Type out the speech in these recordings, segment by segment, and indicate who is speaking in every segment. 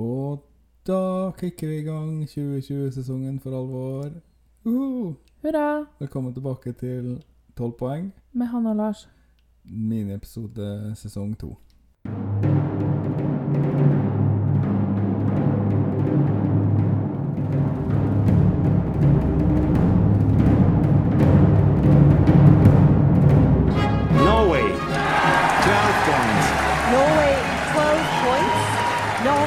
Speaker 1: Og da kicker vi i gang 2020-sesongen for alvor. Uhu.
Speaker 2: Hurra!
Speaker 1: Velkommen tilbake til 12 poeng.
Speaker 2: Med Hanne og Lars.
Speaker 1: Miniepisode sesong 2.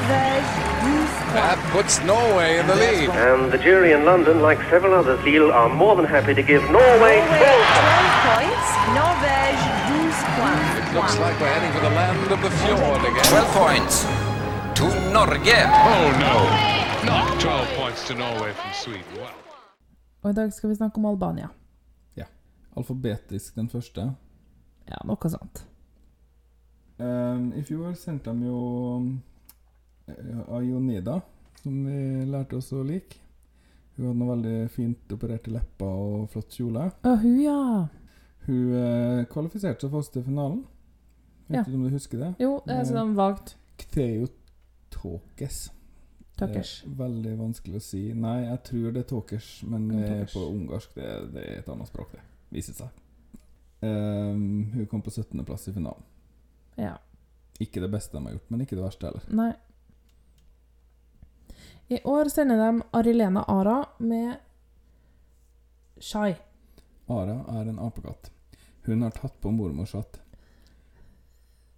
Speaker 3: That puts Norway in the lead.
Speaker 4: And the jury in London, like several others, Lille, are more than happy to give Norway
Speaker 5: Norway
Speaker 4: 12
Speaker 5: 12 points. Norvège 12 points.
Speaker 3: Looks like we're heading for the land of the fjord again.
Speaker 6: 12 points to Norge.
Speaker 7: Oh no, not 12 points to Norway from Sweden. Wow.
Speaker 2: Og i dag skal vi snakke om Albania. Ja.
Speaker 1: Alfabetisk den første.
Speaker 2: Ja, noe sånt.
Speaker 1: Um, I fjor sendte de jo uh, Jonida, som vi lærte oss å like. Hun hadde noe veldig fint opererte lepper og flott kjole.
Speaker 2: Å, hun, ja.
Speaker 1: Hun eh, kvalifiserte seg fast til finalen. Vet
Speaker 2: Ja.
Speaker 1: ikke om du husker det?
Speaker 2: Jo, det er sånn vagt.
Speaker 1: Ktheo Tokes.
Speaker 2: Takkers.
Speaker 1: Eh, veldig vanskelig å si. Nei, jeg tror det er Tokers, men eh,
Speaker 2: Tokers.
Speaker 1: på ungarsk det, det er et annet språk, det. Viser seg. Um, hun kom på 17.-plass i finalen.
Speaker 2: Ja.
Speaker 1: Ikke det beste de har gjort, men ikke det verste heller.
Speaker 2: Nei. I år sender de Arilena Ara med Shai.
Speaker 1: Ara er en apekatt. Hun har tatt på mormorshatt.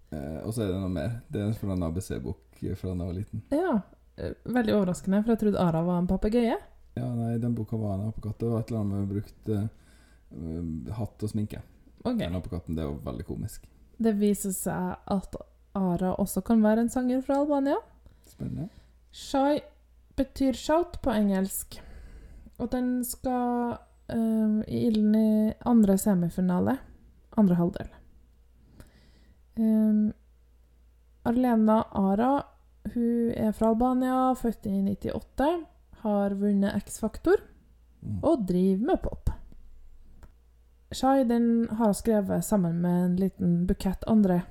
Speaker 1: Eh, og så er det noe mer. Det er fra en ABC-bok fra da jeg var liten.
Speaker 2: Ja. eh, Veldig overraskende, for jeg trodde Ara var en papegøye.
Speaker 1: Ja, nei, den boka var en apekatt. Det var et eller annet med brukt eh, hatt og sminke.
Speaker 2: Ok.
Speaker 1: Den apekatten, det var veldig komisk.
Speaker 2: Det viser seg at Ara også kan være en sanger fra Albania.
Speaker 1: Spennende.
Speaker 2: Shai betyr shout på engelsk. Og den skal eh, i ilden i andre semifinale. Andre halvdel. Um, Arlena Ara, hun er fra Albania, født i 98. Har vunnet X-Faktor
Speaker 1: Mm.
Speaker 2: og driver med pop. Shai den har skrevet sammen med en liten bukett andre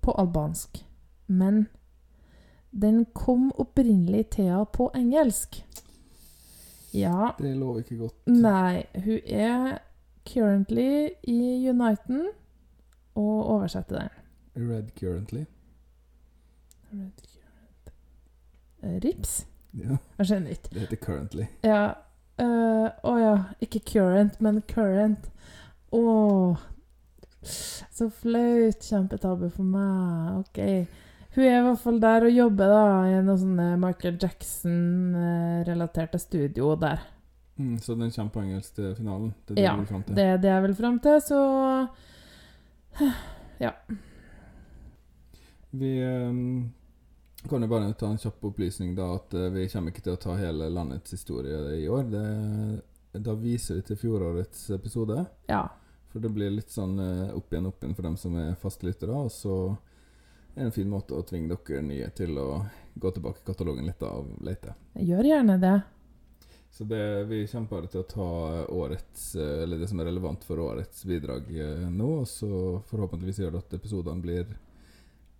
Speaker 2: på albansk. Men den kom opprinnelig til henne på engelsk. Ja,
Speaker 1: Det lover ikke godt.
Speaker 2: nei, hun er currently i Uniten og oversetter den.
Speaker 1: Red Currently.
Speaker 2: Eh, Rips?
Speaker 1: Ja,
Speaker 2: Jeg skjønner ikke.
Speaker 1: det heter Currently.
Speaker 2: Ja. Å uh, oh ja, ikke current, men current. Å. Så flaut. Kjempetabbe for meg. Ok. Hun er i hvert fall der og jobber da i noe sånn eh, Michael Jackson-relaterte studio der.
Speaker 1: Mm, så den kommer på engelsk til finalen? Det er det
Speaker 2: Ja,
Speaker 1: du vil frem til?
Speaker 2: Det er det jeg vil fram til, så Ja.
Speaker 1: Vi ehm, kan jo bare ta en kjapp opplysning, da, at eh, vi kommer ikke til å ta hele landets historie i år. Det, da viser vi til fjorårets episode.
Speaker 2: Ja.
Speaker 1: For det blir litt sånn eh, opp igjen, opp igjen for dem som er fastlyttere. Og så er en fin måte å tvinge dere nye til å gå tilbake i katalogen litt av og lete.
Speaker 2: Jeg gjør gjerne det.
Speaker 1: Så det, vi kommer bare til å ta årets, eh, eller det som er relevant for årets bidrag eh, nå, og så forhåpentligvis gjør det at episodene blir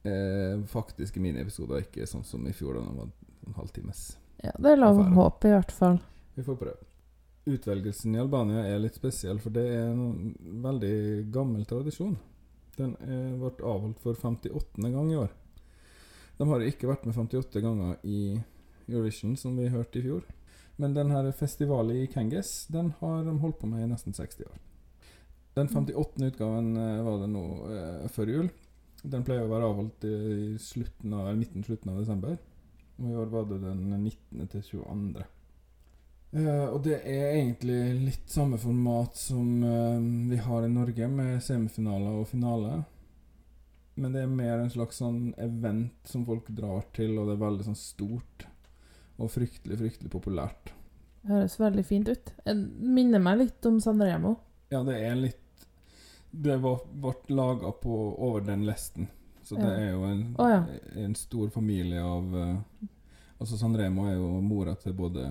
Speaker 1: eh, faktiske miniepisoder, ikke sånn som i fjor, da det var en halvtimes.
Speaker 2: Ja, det er lov å håpe, i hvert fall.
Speaker 1: Vi får prøve. Utvelgelsen i Albania er litt spesiell, for det er en veldig gammel tradisjon. Den ble avholdt for 58. gang i år. De har ikke vært med 58 ganger i Eurovision, som vi hørte i fjor. Men denne festivalen i Kengis den har de holdt på med i nesten 60 år. Den 58. utgaven eh, var det nå eh, før jul. Den pleier å være avholdt i, slutten av, eller midten slutten av desember. Og i år var det den 19. til 22. Eh, og det er egentlig litt samme format som uh, vi har i Norge, med semifinaler og finale. Men det er mer en slags sånn event som folk drar til, og det er veldig sånn stort. Og fryktelig, fryktelig populært.
Speaker 2: Det høres veldig fint ut. Det minner meg litt om Sanremo.
Speaker 1: Ja, det er litt Det var, ble laga over den lesten. Så det
Speaker 2: Ja.
Speaker 1: er jo en,
Speaker 2: oh, ja.
Speaker 1: en stor familie av uh, Altså Sanremo er jo mora til både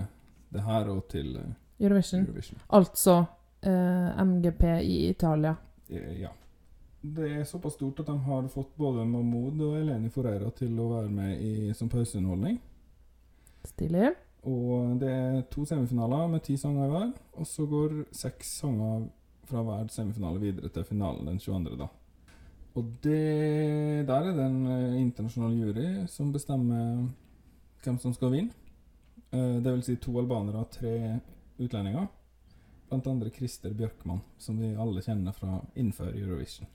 Speaker 1: det her og til eh,
Speaker 2: Eurovision.
Speaker 1: Eurovision.
Speaker 2: Altså eh, MGP i Italia.
Speaker 1: Eh, Ja. det er såpass stort at de har fått både Mahmoud og Eleni Foreira til å være med i, som pauseunderholdning.
Speaker 2: Stilig.
Speaker 1: Og det er to semifinaler med ti sanger hver. Og så går seks sanger fra hver semifinale videre til finalen den 22. da. Og det, der er det en eh, internasjonal jury som bestemmer hvem som skal vinne. Eh, det vil si to albanere og tre utlendinger. Blant andre Christer Bjørkman, som vi alle kjenner fra innenfor Eurovision.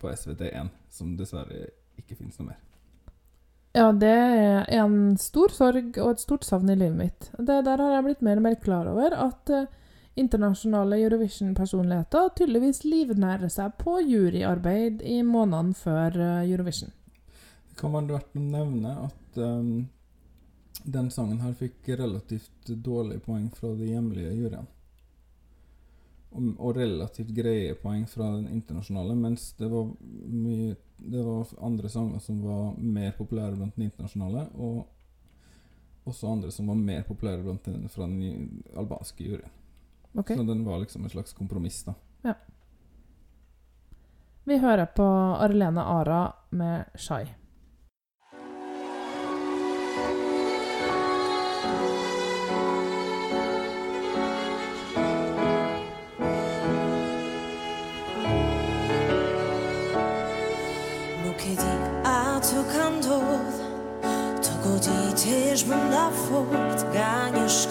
Speaker 1: På SVT1, som dessverre ikke finnes noe mer.
Speaker 2: Ja, det er en stor sorg og et stort savn i livet mitt. Det der har jeg blitt mer og mer klar over at uh, internasjonale Eurovision-personligheter tydeligvis livnærer seg på juryarbeid i månedene før uh, Eurovision.
Speaker 1: Det kan være verdt å nevne at ehm, den sangen her fikk relativt dårlige poeng fra de hjemlige juryene. Og, og relativt greie poeng fra den internasjonale, mens det var mye Det var andre sanger som var mer populære blant den internasjonale, og også andre som var mer populære blant den, fra den albanske juryen.
Speaker 2: Okay.
Speaker 1: Så den var liksom et slags kompromiss, da.
Speaker 2: Vi hører på Arlene Ara med 'Shy'.
Speaker 8: gdzieś bym na furt ganisz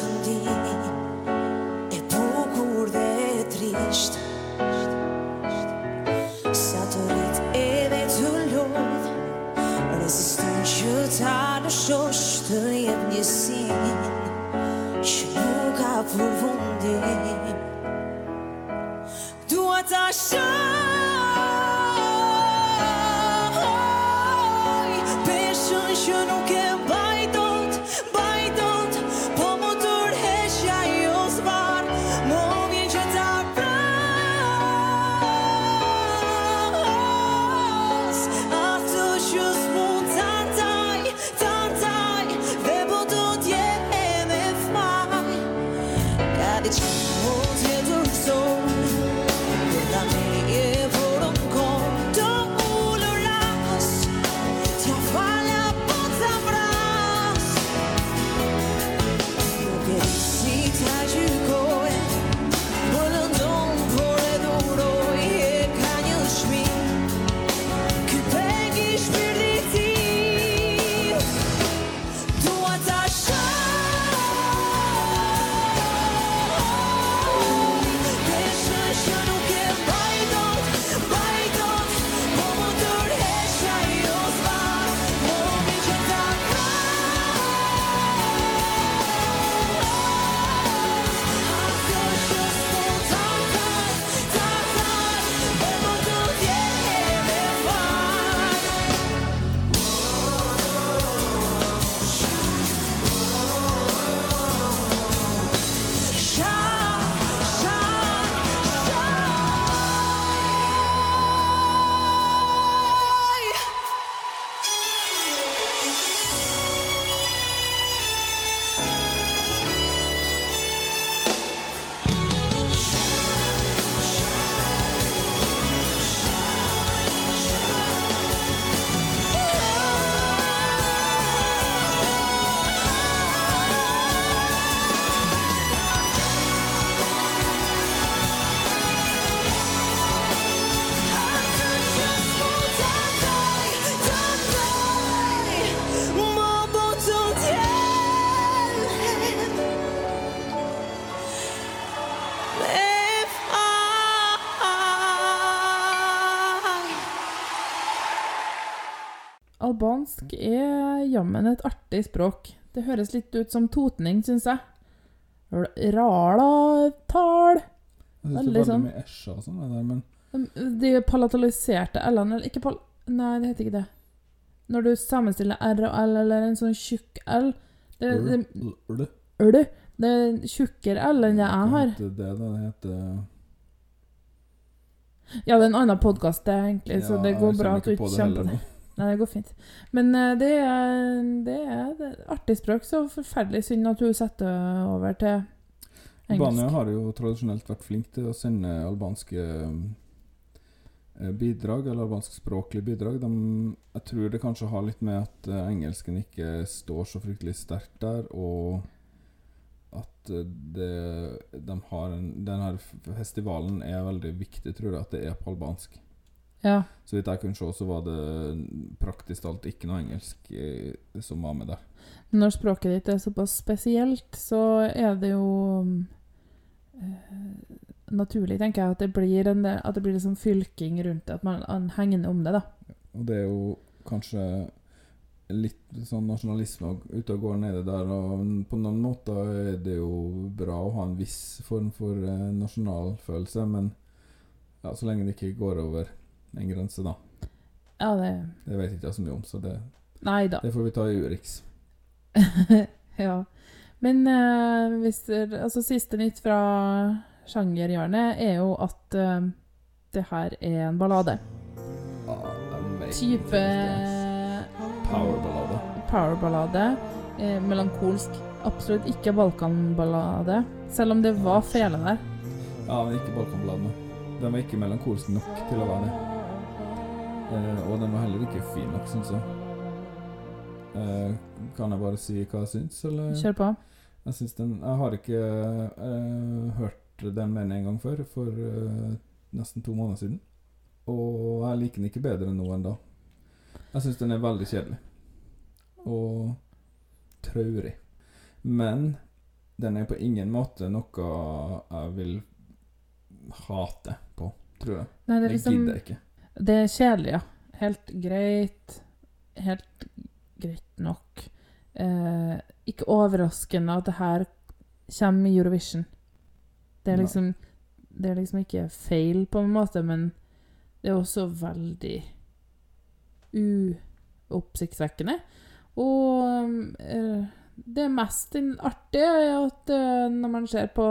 Speaker 2: Albansk er jammen et artig språk. Det høres litt ut som totning, syns jeg. Rala-tal. Veldig
Speaker 1: det
Speaker 2: sånn.
Speaker 1: mye æsja og sånn, det der, men
Speaker 2: De palataliserte l-ene eller Ikke pal... Nei, det heter ikke det. Når du sammenstiller R og L eller en sånn tjukk L Det, det,
Speaker 1: L-
Speaker 2: Øl. Det er tjukkere L enn det jeg har.
Speaker 1: heter det? Det heter
Speaker 2: Ja, det er en annen podkast, det, egentlig, så det går bra at du
Speaker 1: ikke det
Speaker 2: kommer på det. Nei, det går fint. Men eh, det er, det er er artig språk, så forferdelig synd at hun setter over til
Speaker 1: Albania
Speaker 2: engelsk.
Speaker 1: har jo tradisjonelt vært flink til å sende albanske eh, bidrag, eller albanskspråklige bidrag. De, jeg tror det kanskje har litt med at eh, engelsken ikke står så fryktelig sterkt der, og at det, de har en, denne festivalen er veldig viktig, tror jeg, at det er på albansk.
Speaker 2: Ja.
Speaker 1: Så vidt jeg kunne se, så var det praktisk talt ikke noe engelsk eh, som var med der.
Speaker 2: Når språket ditt er såpass spesielt, så er det jo eh, naturlig, tenker jeg, at det blir, en, at det blir liksom fylking rundt det, at man man hegner om det, da.
Speaker 1: Og det er jo kanskje litt sånn nasjonalisme ute og går nede der, og på noen måter er det jo bra å ha en viss form for eh, nasjonalfølelse, men ja, så lenge det ikke går over en grense, da.
Speaker 2: Ja, det
Speaker 1: Det vet jeg ikke så mye om, så det,
Speaker 2: Nei da.
Speaker 1: det får vi ta i Urix.
Speaker 2: ja. Men eh, hvis altså, siste nytt fra sjangerhjørnet er jo at eh, det her er en ballade. Type
Speaker 1: Powerballade.
Speaker 2: powerballade. Eh, melankolsk. Absolutt ikke balkanballade. Selv om det var fele der.
Speaker 1: Ja, men ikke Balkanbladene. Den var ikke melankolsk nok til å være det. Eh, og den var heller ikke fin nok, syns jeg. Eh, kan jeg bare si hva jeg syns, eller?
Speaker 2: Kjør på.
Speaker 1: Jeg syns den Jeg har ikke eh, hørt den mer enn en gang før, for eh, nesten to måneder siden. Og jeg liker den ikke bedre nå enn da. Jeg syns den er veldig kjedelig. Og traurig. Men den er på ingen måte noe jeg vil hate på, tror jeg.
Speaker 2: Nei, det er
Speaker 1: Det
Speaker 2: liksom
Speaker 1: gidder jeg ikke.
Speaker 2: Det er kjedelig, ja. Helt greit. Helt greit nok. Eh, ikke overraskende at det her kommer i Eurovision. Det er liksom Det er liksom ikke feil, på en måte, men det er også veldig uoppsiktsvekkende. Og eh, det mest artige er at eh, når man ser på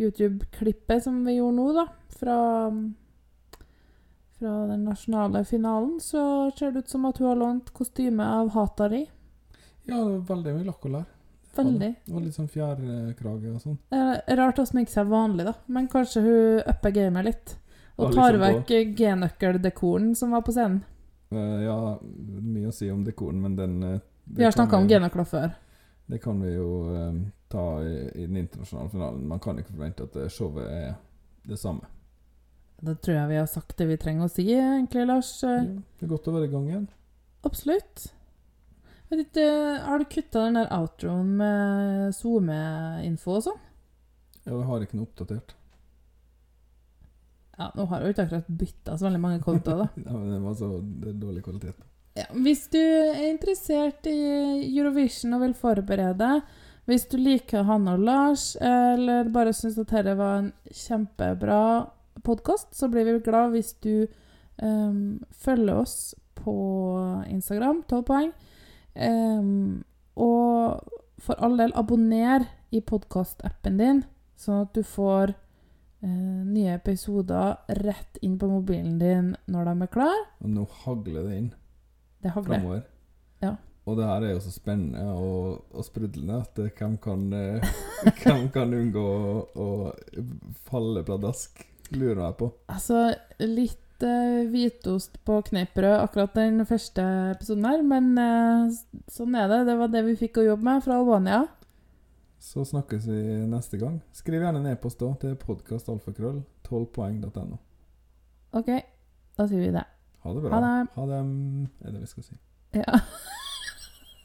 Speaker 2: YouTube-klippet som vi gjorde nå, da, fra fra den nasjonale finalen, så ser det ut som at hun har lånt kostyme av Hatari.
Speaker 1: Ja, det var veldig mye lakk og lær.
Speaker 2: Veldig.
Speaker 1: Det var litt sånn fjærkrage og sånn.
Speaker 2: Rart å sminke seg vanlig, da, men kanskje hun upper gamet litt. Og tar
Speaker 1: liksom
Speaker 2: vekk G-nøkkeldekoren som var på scenen.
Speaker 1: Eh, ja, mye å si om dekoren, men den eh,
Speaker 2: Vi har snakka om G-nøkler før.
Speaker 1: Det kan vi jo eh, ta i, i den internasjonale finalen. Man kan ikke forvente at showet er det samme.
Speaker 2: Da tror jeg vi har sagt det vi trenger å si, egentlig, Lars.
Speaker 1: Ja, det er godt å være i gang igjen.
Speaker 2: Absolutt. Ikke, har du kutta den der outroen med SoMe-info og sånn?
Speaker 1: Ja, jeg har ikke noe oppdatert.
Speaker 2: Ja, nå har jeg jo ikke akkurat bytta så veldig mange kontoer, da.
Speaker 1: Ja, men det var så det dårlig kvalitet.
Speaker 2: Ja, hvis du er interessert i Eurovision og vil forberede, hvis du liker Hanne og Lars, eller bare syns at dette var en kjempebra podkast, så blir vi glad hvis du um, følger oss på Instagram, 12 poeng. Um, og for all del, abonner i podkastappen din, sånn at du får uh, nye episoder rett inn på mobilen din når de er klar.
Speaker 1: Og nå hagler det inn
Speaker 2: Det hagler.
Speaker 1: framover.
Speaker 2: Ja.
Speaker 1: Og det her er jo så spennende og, og sprudlende at hvem kan, eh, hvem kan unngå å, å falle pladask, lurer jeg på.
Speaker 2: Altså, litt uh, hvitost på kneippbrød akkurat den første episoden her, men uh, sånn er det. Det var det vi fikk å jobbe med fra Albania.
Speaker 1: Så snakkes vi neste gang. Skriv gjerne en e-post da til podkastalfakrøll 12poeng.no.
Speaker 2: OK, da sier vi det.
Speaker 1: Ha det bra.
Speaker 2: Ha det.
Speaker 1: Ha det, er det vi skal si.
Speaker 2: Ja.